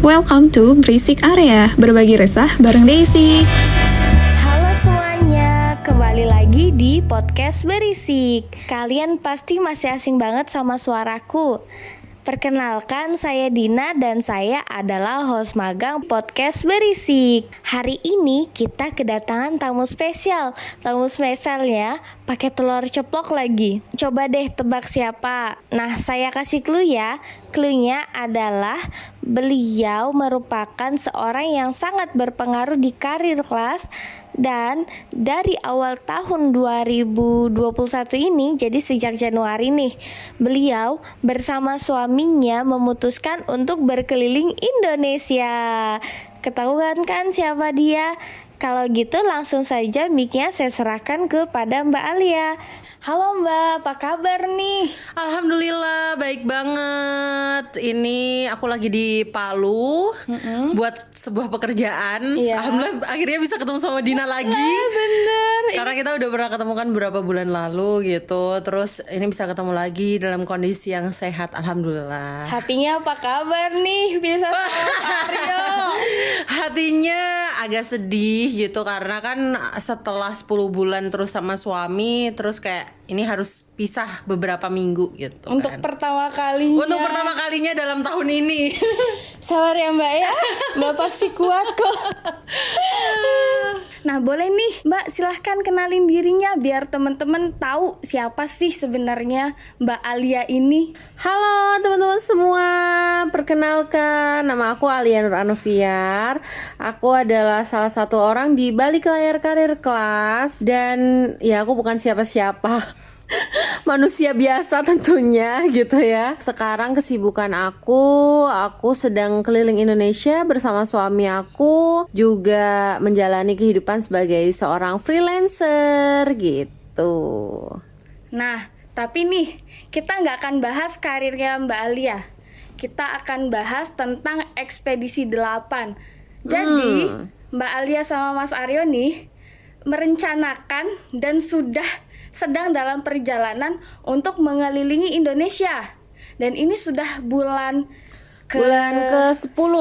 Welcome to Berisik Area, berbagi resah bareng Daisy. Halo semuanya, kembali lagi di podcast Berisik. Kalian pasti masih asing banget sama suaraku. Perkenalkan, saya Dina dan saya adalah host magang podcast Berisik. Hari ini kita kedatangan tamu spesial. Tamu spesialnya pakai telur ceplok lagi. Coba deh tebak siapa. Nah, saya kasih clue ya. Clue-nya adalah beliau merupakan seorang yang sangat berpengaruh di karir kelas dan dari awal tahun 2021 ini jadi sejak Januari nih beliau bersama suaminya memutuskan untuk berkeliling Indonesia ketahuan kan siapa dia kalau gitu langsung saja mic-nya saya serahkan kepada Mbak Alia. Halo Mbak, apa kabar nih? Alhamdulillah baik banget. Ini aku lagi di Palu mm-hmm. buat sebuah pekerjaan. Iya. Alhamdulillah akhirnya bisa ketemu sama Dina lagi. Ah, bener. Karena kita udah pernah ketemu kan beberapa bulan lalu gitu. Terus ini bisa ketemu lagi dalam kondisi yang sehat. Alhamdulillah. Hatinya apa kabar nih? Bisa sama Aryo. Hatinya agak sedih gitu karena kan setelah 10 bulan terus sama suami terus kayak ini harus pisah beberapa minggu gitu Untuk kan. pertama kalinya. Untuk pertama kalinya dalam tahun ini. Sabar ya Mbak ya. Mbak pasti kuat kok. Nah boleh nih Mbak silahkan kenalin dirinya biar teman-teman tahu siapa sih sebenarnya Mbak Alia ini. Halo teman-teman semua, perkenalkan nama aku Alia Nur Anoviar. Aku adalah salah satu orang di balik layar karir kelas dan ya aku bukan siapa-siapa. manusia biasa tentunya gitu ya. Sekarang kesibukan aku, aku sedang keliling Indonesia bersama suami aku, juga menjalani kehidupan sebagai seorang freelancer gitu. Nah tapi nih kita nggak akan bahas karirnya Mbak Alia. Kita akan bahas tentang ekspedisi 8. Jadi Hmm. Mbak Alia sama Mas Aryo nih merencanakan dan sudah sedang dalam perjalanan untuk mengelilingi Indonesia. Dan ini sudah bulan ke Bulan ke-10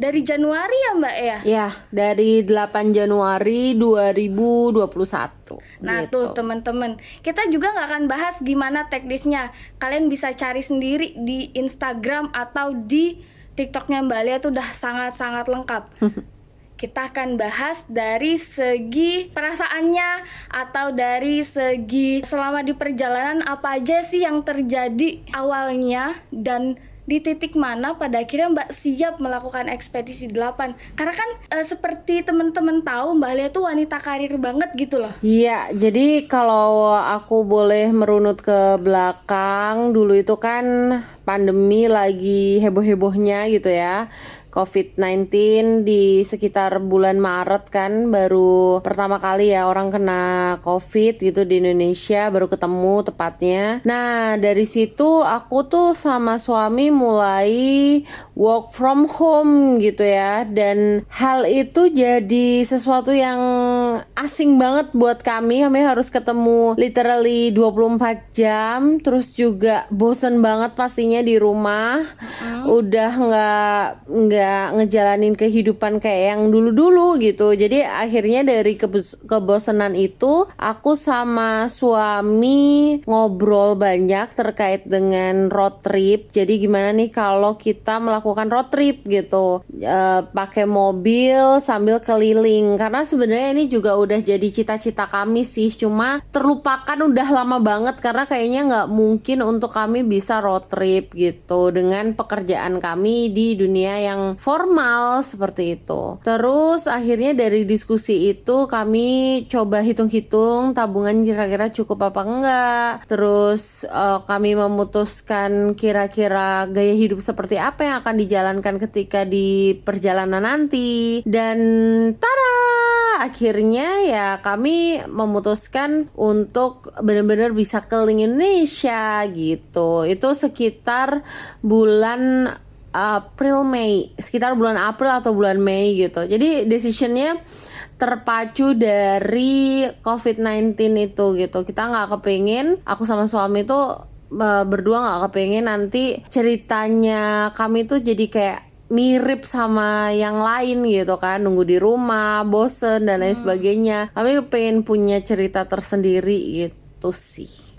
dari Januari ya Mbak ya. Ya, dari 8 Januari 2021. Nah gitu. tuh teman-teman, kita juga nggak akan bahas gimana teknisnya. Kalian bisa cari sendiri di Instagram atau di TikToknya Mbak Alia tuh udah sangat-sangat lengkap. Kita akan bahas dari segi perasaannya atau dari segi selama di perjalanan apa aja sih yang terjadi awalnya dan di titik mana pada akhirnya Mbak siap melakukan ekspedisi 8 karena kan eh, seperti teman-teman tahu Mbak Alia tuh wanita karir banget gitu loh Iya, jadi kalau aku boleh merunut ke belakang, dulu itu kan pandemi lagi heboh-hebohnya gitu ya. COVID-19 di sekitar bulan Maret kan baru pertama kali ya orang kena COVID gitu di Indonesia baru ketemu tepatnya. Nah dari situ aku tuh sama suami mulai work from home gitu ya dan hal itu jadi sesuatu yang asing banget buat kami. Kami harus ketemu literally 24 jam terus juga bosen banget pastinya di rumah. Udah nggak nggak ngejalanin kehidupan kayak yang dulu-dulu gitu. Jadi akhirnya dari kebos- kebosanan itu aku sama suami ngobrol banyak terkait dengan road trip. Jadi gimana nih kalau kita melakukan road trip gitu, Eh, pakai mobil sambil keliling. Karena sebenarnya ini juga udah jadi cita-cita kami sih. Cuma terlupakan udah lama banget karena kayaknya nggak mungkin untuk kami bisa road trip gitu dengan pekerjaan kami di dunia yang formal seperti itu. Terus akhirnya dari diskusi itu kami coba hitung-hitung tabungan kira-kira cukup apa enggak. Terus eh, kami memutuskan kira-kira gaya hidup seperti apa yang akan dijalankan ketika di perjalanan nanti. Dan tara akhirnya ya kami memutuskan untuk benar-benar bisa keliling Indonesia gitu. Itu sekitar bulan April Mei. Sekitar bulan April atau bulan Mei gitu. Jadi decisionnya terpacu dari COVID-19 itu gitu. Kita nggak kepingin aku sama suami tuh eh, berdua nggak kepingin nanti ceritanya kami tuh jadi kayak mirip sama yang lain gitu kan. Nunggu di rumah bosen dan lain sebagainya. Kami pengen punya cerita tersendiri gitu sih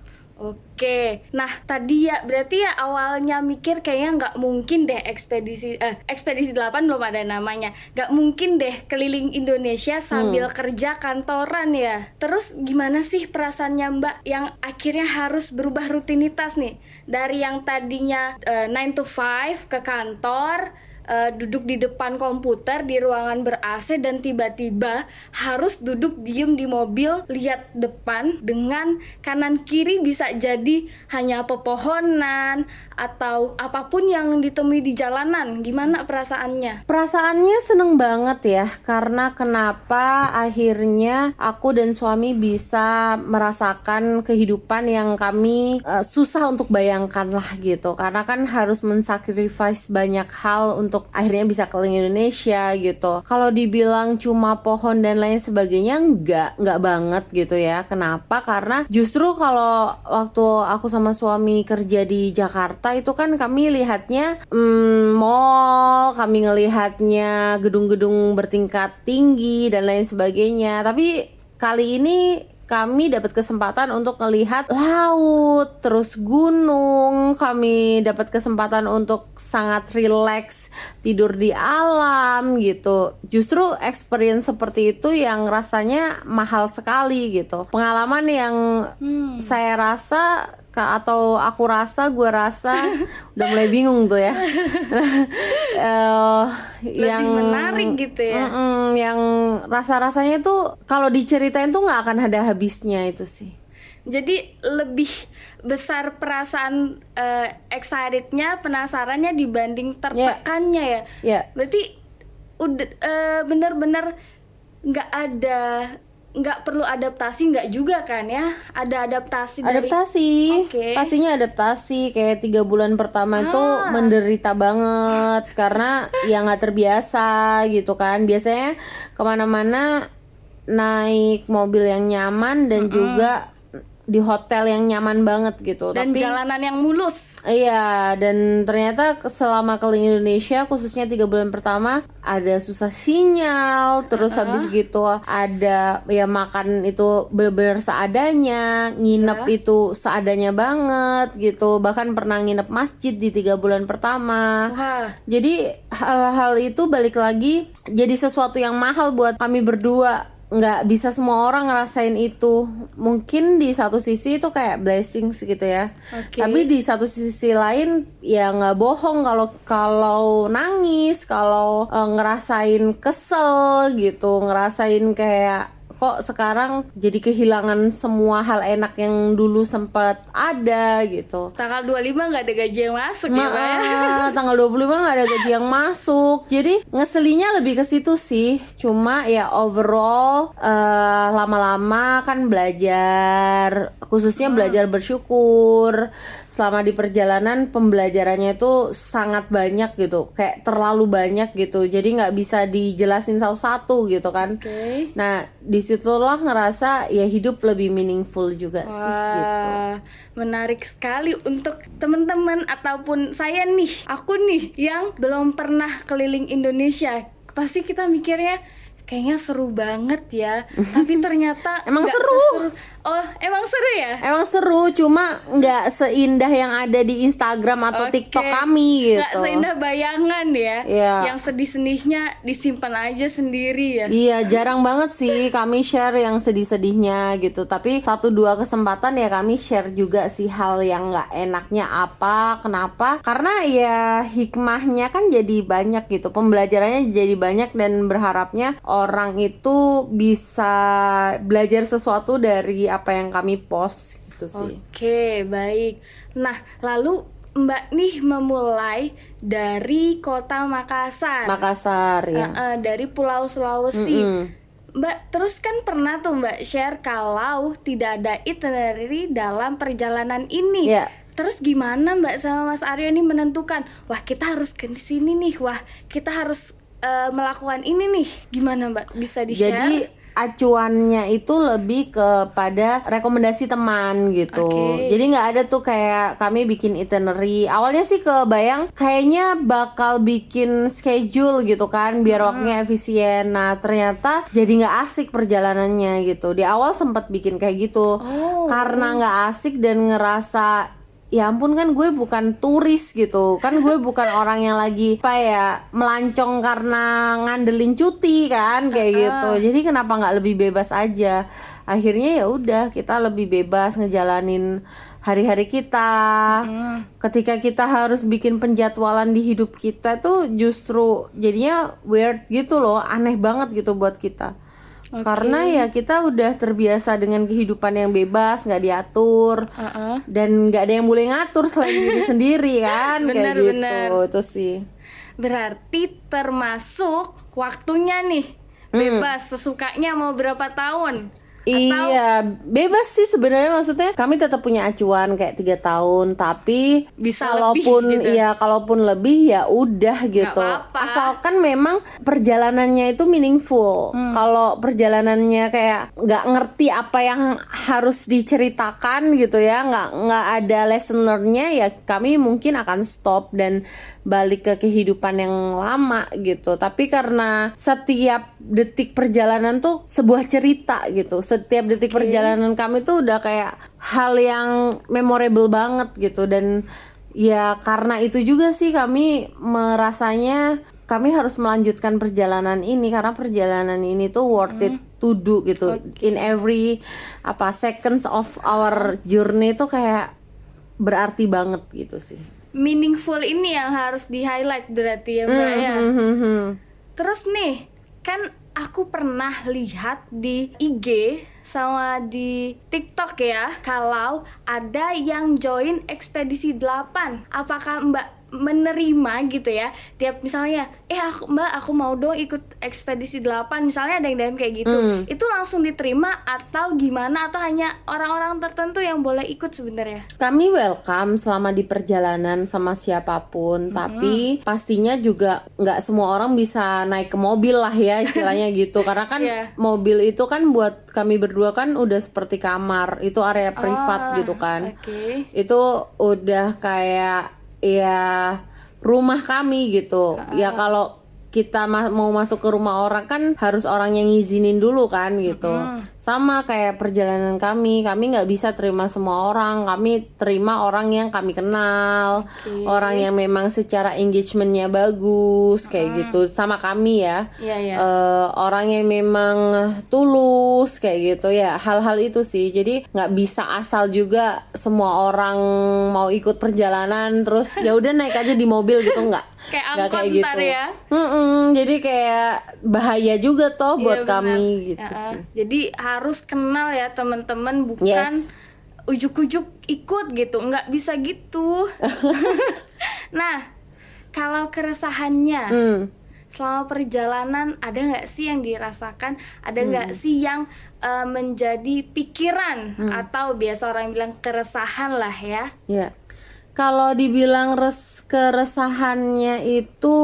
Oke, nah tadi ya berarti ya awalnya mikir kayaknya nggak mungkin deh ekspedisi eh ekspedisi 8 belum ada namanya, nggak mungkin deh keliling Indonesia sambil kerja kantoran ya. Terus gimana sih perasaannya Mbak yang akhirnya harus berubah rutinitas nih? Dari yang tadinya eh, 9 to 5 ke kantor eh, duduk di depan komputer di ruangan ber AC dan tiba-tiba harus duduk diem di mobil lihat depan dengan kanan kiri bisa jadi hanya pepohonan atau apa pun yang ditemui di jalanan. Gimana perasaannya? Perasaannya seneng banget ya karena kenapa akhirnya aku dan suami bisa merasakan kehidupan yang kami eh, susah untuk bayangkan lah gitu. Karena kan harus mensacrifice banyak hal untuk akhirnya bisa keliling Indonesia gitu. Kalau dibilang cuma pohon dan lain sebagainya enggak enggak banget gitu ya. Kenapa? Karena justru kalau waktu aku sama suami kerja di Jakarta itu kan kami lihatnya mm, mall, kami ngelihatnya gedung-gedung bertingkat tinggi dan lain sebagainya. Tapi kali ini kami dapat kesempatan untuk melihat laut, terus gunung. Kami dapat kesempatan untuk sangat rileks tidur di alam gitu. Justru experience seperti itu yang rasanya mahal sekali gitu. Pengalaman yang saya rasa atau aku rasa, gue rasa udah mulai bingung tuh ya. Eh, lebih menarik gitu ya Mm-mm, yang rasa-rasanya tuh kalau diceritain tuh nggak akan ada habisnya itu sih. jadi lebih besar perasaan eh, excitednya penasarannya dibanding tertekannya ya Ya, berarti udah eh, bener-bener nggak ada nggak perlu adaptasi nggak juga kan ya ada adaptasi dari adaptasi, Oke. pastinya adaptasi. Kayak tiga bulan pertama itu Ah. menderita banget karena ya nggak terbiasa gitu kan. Biasanya ke mana-mana naik mobil yang nyaman dan juga di hotel yang nyaman banget gitu. dan Tapi jalanan yang mulus. Iya, dan ternyata selama keliling Indonesia, khususnya tiga bulan pertama, ada susah sinyal, terus habis gitu ada ya makan itu benar-benar seadanya, nginep itu seadanya banget gitu, bahkan pernah nginep masjid di tiga bulan pertama. wah. Jadi hal-hal itu balik lagi jadi sesuatu yang mahal buat kami berdua nggak bisa semua orang ngerasain itu mungkin di satu sisi itu kayak blessings gitu ya Oke. tapi di satu sisi lain ya nggak bohong kalau kalau nangis kalau eh, ngerasain kesel gitu ngerasain kayak kok sekarang jadi kehilangan semua hal enak yang dulu sempat ada gitu tanggal 25 nggak ada gaji yang masuk ya Pak ya tanggal 25 nggak ada gaji yang masuk. Jadi ngeselinya lebih ke situ sih. Cuma ya overall eh, lama-lama kan belajar, khususnya belajar bersyukur. Selama di perjalanan pembelajarannya itu sangat banyak gitu, kayak terlalu banyak gitu. Jadi nggak bisa dijelasin satu-satu gitu kan. oke Nah di situlah ngerasa ya hidup lebih meaningful juga sih gitu. Wah, menarik sekali untuk teman-teman ataupun saya nih, aku nih yang belum pernah keliling Indonesia. Pasti kita mikirnya kayaknya seru banget ya, tapi ternyata Emang nggak seru? seseru- Oh, emang seru ya? Emang seru, cuma nggak seindah yang ada di Instagram atau Oke. TikTok kami Nggak gitu. seindah bayangan ya. Iya. Yang sedih-sedihnya disimpan aja sendiri ya. Iya, jarang banget sih kami share yang sedih-sedihnya gitu. Tapi satu dua kesempatan ya kami share juga sih hal yang nggak enaknya apa, kenapa? Karena ya hikmahnya kan jadi banyak gitu. Pembelajarannya jadi banyak dan berharapnya orang itu bisa belajar sesuatu dari apa yang kami post gitu sih. Oke, baik. Nah, lalu Mbak nih memulai dari kota Makassar. Makassar ya. Eh, eh, dari Pulau Sulawesi. Mm-mm. Mbak, terus kan pernah tuh Mbak share kalau tidak ada itinerary dalam perjalanan ini. Iya. Terus gimana Mbak sama Mas Aryo ini menentukan, wah kita harus ke sini nih, wah kita harus eh, melakukan ini nih. Gimana Mbak? Bisa di-share? Jadi acuannya itu lebih kepada rekomendasi teman gitu. Oke. Jadi nggak ada tuh kayak kami bikin itinerary. Awalnya sih kebayang kayaknya bakal bikin schedule gitu kan biar waktunya efisien. Nah ternyata jadi nggak asik perjalanannya gitu. Di awal sempat bikin kayak gitu Oh. karena nggak asik dan ngerasa ya ampun kan gue bukan turis gitu. Kan gue bukan orang yang lagi apa ya melancong karena ngandelin cuti kan kayak gitu. Jadi kenapa nggak lebih bebas aja? Akhirnya ya udah kita lebih bebas ngejalanin hari-hari kita. Ketika kita harus bikin penjadwalan di hidup kita tuh justru jadinya weird gitu loh aneh banget gitu buat kita Oke. karena ya kita udah terbiasa dengan kehidupan yang bebas nggak diatur Heeh. dan nggak ada yang boleh ngatur selain diri sendiri kan Bener, kayak gitu bener. itu sih Berarti termasuk waktunya nih Hmm. bebas sesukanya mau berapa tahun? Iya, bebas sih sebenarnya maksudnya kami tetap punya acuan kayak tiga tahun, tapi Bisa kalaupun lebih gitu. iya kalaupun lebih ya udah gitu. apa-apa. Asalkan memang perjalanannya itu meaningful. Hmm. Kalau perjalanannya kayak nggak ngerti apa yang harus diceritakan gitu ya, nggak nggak ada lesson learn-nya ya kami mungkin akan stop dan balik ke kehidupan yang lama gitu. Tapi karena setiap detik perjalanan tuh sebuah cerita gitu. Setiap detik perjalanan kami tuh udah kayak hal yang memorable banget gitu dan ya karena itu juga sih kami merasanya kami harus melanjutkan perjalanan ini karena perjalanan ini tuh worth it to do gitu. In every apa seconds of our journey tuh kayak berarti banget gitu sih. Meaningful ini yang harus di highlight berarti ya Mbak ya. Hmm, hmm, hmm. Terus nih, kan aku pernah lihat di IG sama di TikTok ya kalau ada yang join ekspedisi 8. Apakah Mbak menerima gitu ya tiap misalnya eh aku mbak aku mau dong ikut ekspedisi 8 misalnya ada yang DM kayak gitu Hmm. itu langsung diterima atau gimana atau hanya orang-orang tertentu yang boleh ikut sebenarnya Kami welcome selama di perjalanan sama siapa pun, tapi pastinya juga nggak semua orang bisa naik ke mobil lah ya istilahnya gitu. Karena kan Iya. mobil itu kan buat kami berdua kan udah seperti kamar, itu area privat Ah, gitu kan. oke Itu udah kayak ya rumah kami gitu. Ya kalau kita ma- mau masuk ke rumah orang kan harus orang yang ngizinin dulu kan gitu. Sama kayak perjalanan kami, kami nggak bisa terima semua orang. Kami terima orang yang kami kenal, Oke. orang yang memang secara engagementnya bagus kayak gitu. Sama kami ya. Iya, iya. Eh, orang yang memang tulus kayak gitu ya. Hal-hal itu sih. Jadi nggak bisa asal juga semua orang mau ikut perjalanan terus ya udah naik aja di mobil gitu nggak. Kayak Nggak angkot ntar ya. Mm-mm, jadi kayak bahaya juga toh Iya, buat benar. kami gitu Ya, sih. Jadi harus kenal ya teman-teman bukan Yes. ujuk-ujuk ikut gitu, nggak bisa gitu. nah, kalau keresahannya Hmm. selama perjalanan ada nggak sih yang dirasakan? Ada Hmm. nggak sih yang eh, menjadi pikiran atau biasa orang bilang keresahan lah ya? Ya. Kalau dibilang res keresahannya itu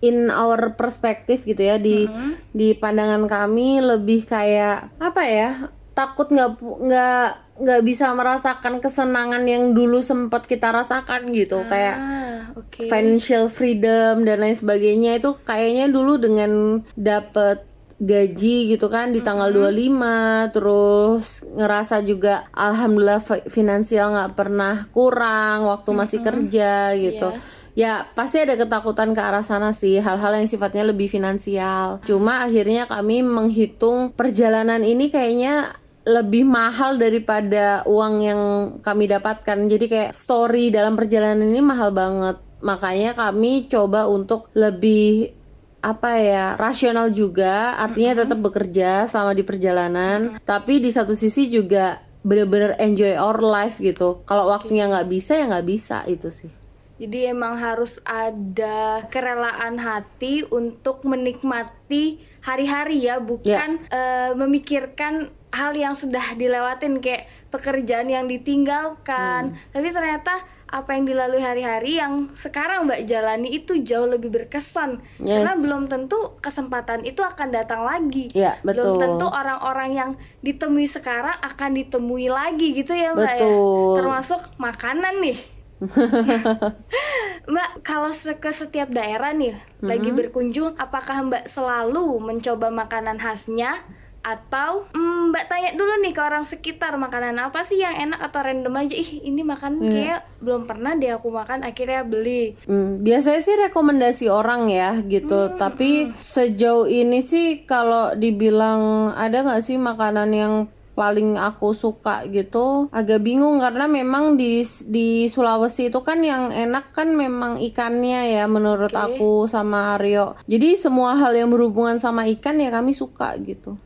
in our perspective gitu ya di di pandangan kami lebih kayak apa ya takut nggak nggak nggak bisa merasakan kesenangan yang dulu sempat kita rasakan gitu kayak Ah, oke. financial freedom dan lain sebagainya itu kayaknya dulu dengan dapet gaji gitu kan di tanggal 25 terus ngerasa juga alhamdulillah fi- finansial nggak pernah kurang waktu masih kerja gitu. Ya pasti ada ketakutan ke arah sana sih hal-hal yang sifatnya lebih finansial. Cuma akhirnya kami menghitung perjalanan ini kayaknya lebih mahal daripada uang yang kami dapatkan. Jadi kayak story dalam perjalanan ini mahal banget. Makanya kami coba untuk lebih apa ya rasional juga artinya tetap bekerja selama di perjalanan tapi di satu sisi juga bener-bener enjoy our life gitu. Kalau waktunya nggak bisa ya nggak bisa itu sih. Jadi emang harus ada kerelaan hati untuk menikmati hari-hari ya, bukan eh, memikirkan hal yang sudah dilewatin kayak pekerjaan yang ditinggalkan. Tapi ternyata apa yang dilalui hari-hari yang sekarang Mbak jalani itu jauh lebih berkesan Yes. karena belum tentu kesempatan itu akan datang lagi. Ya, Belum betul. tentu orang-orang yang ditemui sekarang akan ditemui lagi gitu ya Mbak ya. Betul. Termasuk makanan nih. Mbak, kalau ke setiap daerah nih lagi Mm-hmm. berkunjung, apakah Mbak selalu mencoba makanan khasnya atau mm, Mbak tanya dulu nih ke orang sekitar makanan apa sih yang enak atau random aja? Ih, ini makanan Iya. kayak belum pernah deh aku makan, akhirnya beli. Hmm, biasanya sih rekomendasi orang ya gitu. Tapi sejauh ini sih kalau dibilang ada nggak sih makanan yang paling aku suka gitu agak bingung karena memang di di Sulawesi itu kan yang enak kan memang ikannya ya menurut Oke. aku sama Aryo. Jadi semua hal yang berhubungan sama ikan ya kami suka gitu.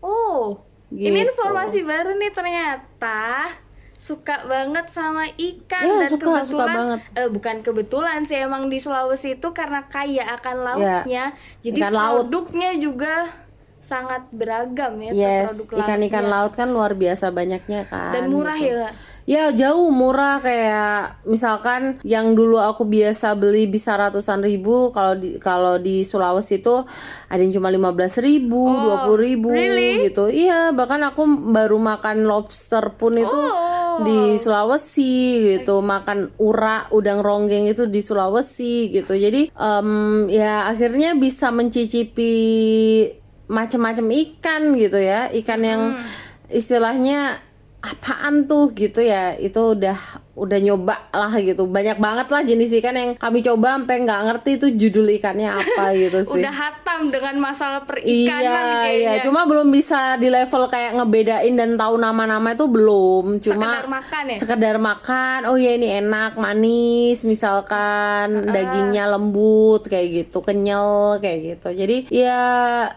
Oh, ini Gitu. informasi baru nih ternyata suka banget sama ikan Ya, dan suka, kebetulan suka banget. eh, bukan kebetulan sih emang di Sulawesi itu karena kaya akan lautnya jadi Ya, ikan laut. produknya juga sangat beragam ya Yes, produk ikan-ikan lautnya. laut kan luar biasa banyaknya kan. dan murah gitu. ya Ya jauh murah kayak misalkan yang dulu aku biasa beli bisa ratusan ribu kalau di kalau di Sulawesi itu ada yang cuma lima belas ribu, Oh, dua puluh ribu really? gitu. Iya bahkan aku baru makan lobster pun itu Oh. di Sulawesi gitu, makan ura udang ronggeng itu di Sulawesi gitu. Jadi em, ya akhirnya bisa mencicipi macam-macam ikan gitu ya, ikan yang Hmm. istilahnya apaan tuh gitu ya itu udah udah nyoba lah gitu. Banyak banget lah jenis ikan yang kami coba sampai nggak ngerti itu judul ikannya apa gitu sih. Udah hatam dengan masalah perikanan iya kayaknya. iya. Cuma belum bisa di level kayak ngebedain dan tahu nama-nama itu belum. Cuma sekedar makan ya? sekedar makan. Oh ya ini enak manis. Misalkan dagingnya lembut kayak gitu. Kenyal kayak gitu. Jadi ya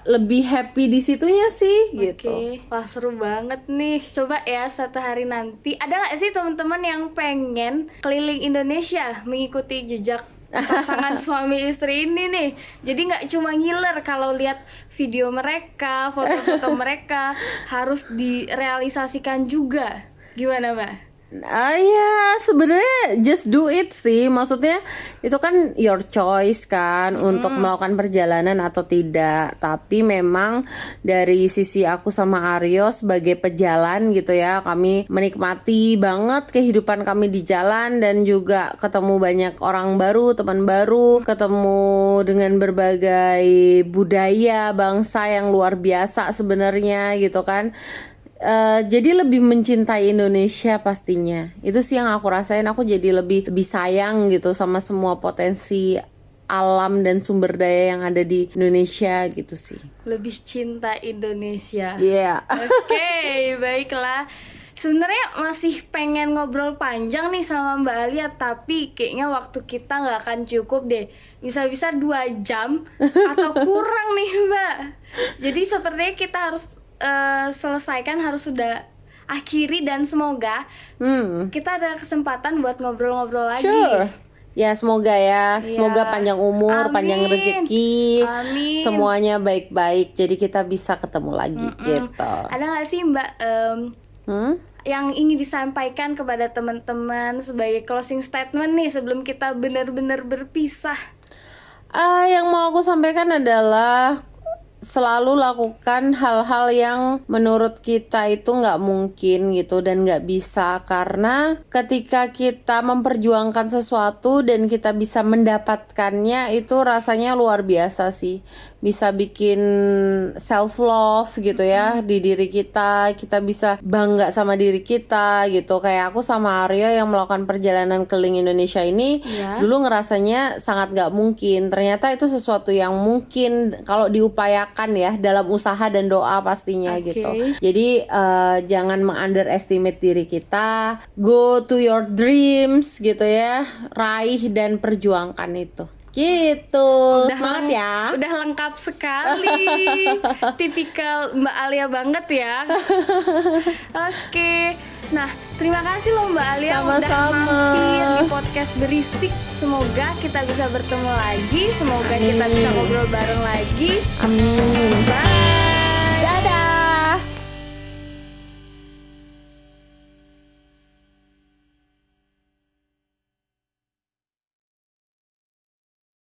lebih happy di situnya sih gitu. Oke, wah seru banget nih. Coba ya satu hari nanti. Ada nggak sih teman-teman yang pengen keliling Indonesia mengikuti jejak pasangan suami istri ini nih. Jadi nggak cuma ngiler kalau lihat video mereka, foto-foto mereka harus direalisasikan juga. Gimana mbak? Ah ya sebenarnya just do it sih. Maksudnya itu kan your choice kan untuk melakukan perjalanan atau tidak. Tapi memang dari sisi aku sama Aryo sebagai pejalan gitu ya kami menikmati banget kehidupan kami di jalan dan juga ketemu banyak orang baru teman baru ketemu dengan berbagai budaya bangsa yang luar biasa sebenarnya gitu kan Eh, jadi lebih mencintai Indonesia pastinya. Itu sih yang aku rasain. Aku jadi lebih lebih sayang gitu sama semua potensi alam dan sumber daya yang ada di Indonesia gitu sih. Lebih cinta Indonesia. Iya. Oke, baiklah. Sebenarnya masih pengen ngobrol panjang nih sama Mbak Alia, tapi kayaknya waktu kita nggak akan cukup deh. Bisa-bisa dua jam atau kurang nih Mbak. Jadi sepertinya kita harus eh, selesaikan, harus sudah akhiri dan semoga Hmm. kita ada kesempatan buat ngobrol-ngobrol lagi. Sure. Ya semoga ya, semoga Iya. panjang umur, Amin. panjang rezeki, Amin. semuanya baik-baik. Jadi kita bisa ketemu lagi gitu. Ada nggak sih Mbak em, Hmm? yang ingin disampaikan kepada teman-teman sebagai closing statement nih sebelum kita benar-benar berpisah? Ah, yang mau aku sampaikan adalah selalu lakukan hal-hal yang menurut kita itu nggak mungkin gitu dan nggak bisa. Karena ketika kita memperjuangkan sesuatu dan kita bisa mendapatkannya itu rasanya luar biasa sih bisa bikin self love gitu ya di diri kita. Kita bisa bangga sama diri kita gitu. Kayak aku sama Aryo yang melakukan perjalanan keliling Indonesia ini Iya. dulu ngerasanya sangat nggak mungkin. Ternyata itu sesuatu yang mungkin kalau diupayakan ya dalam usaha dan doa pastinya Oke. gitu. Jadi eh, jangan mengunderestimate diri kita. Go to your dreams gitu ya. Raih dan perjuangkan itu gitu semangat leng- ya Udah lengkap sekali. Tipikal Mbak Alia banget ya. Oke. Nah, terima kasih loh Mbak Alia udah Sama-sama. mampir di podcast berisik. Semoga kita bisa bertemu lagi, semoga kita Amin. bisa ngobrol bareng lagi. amin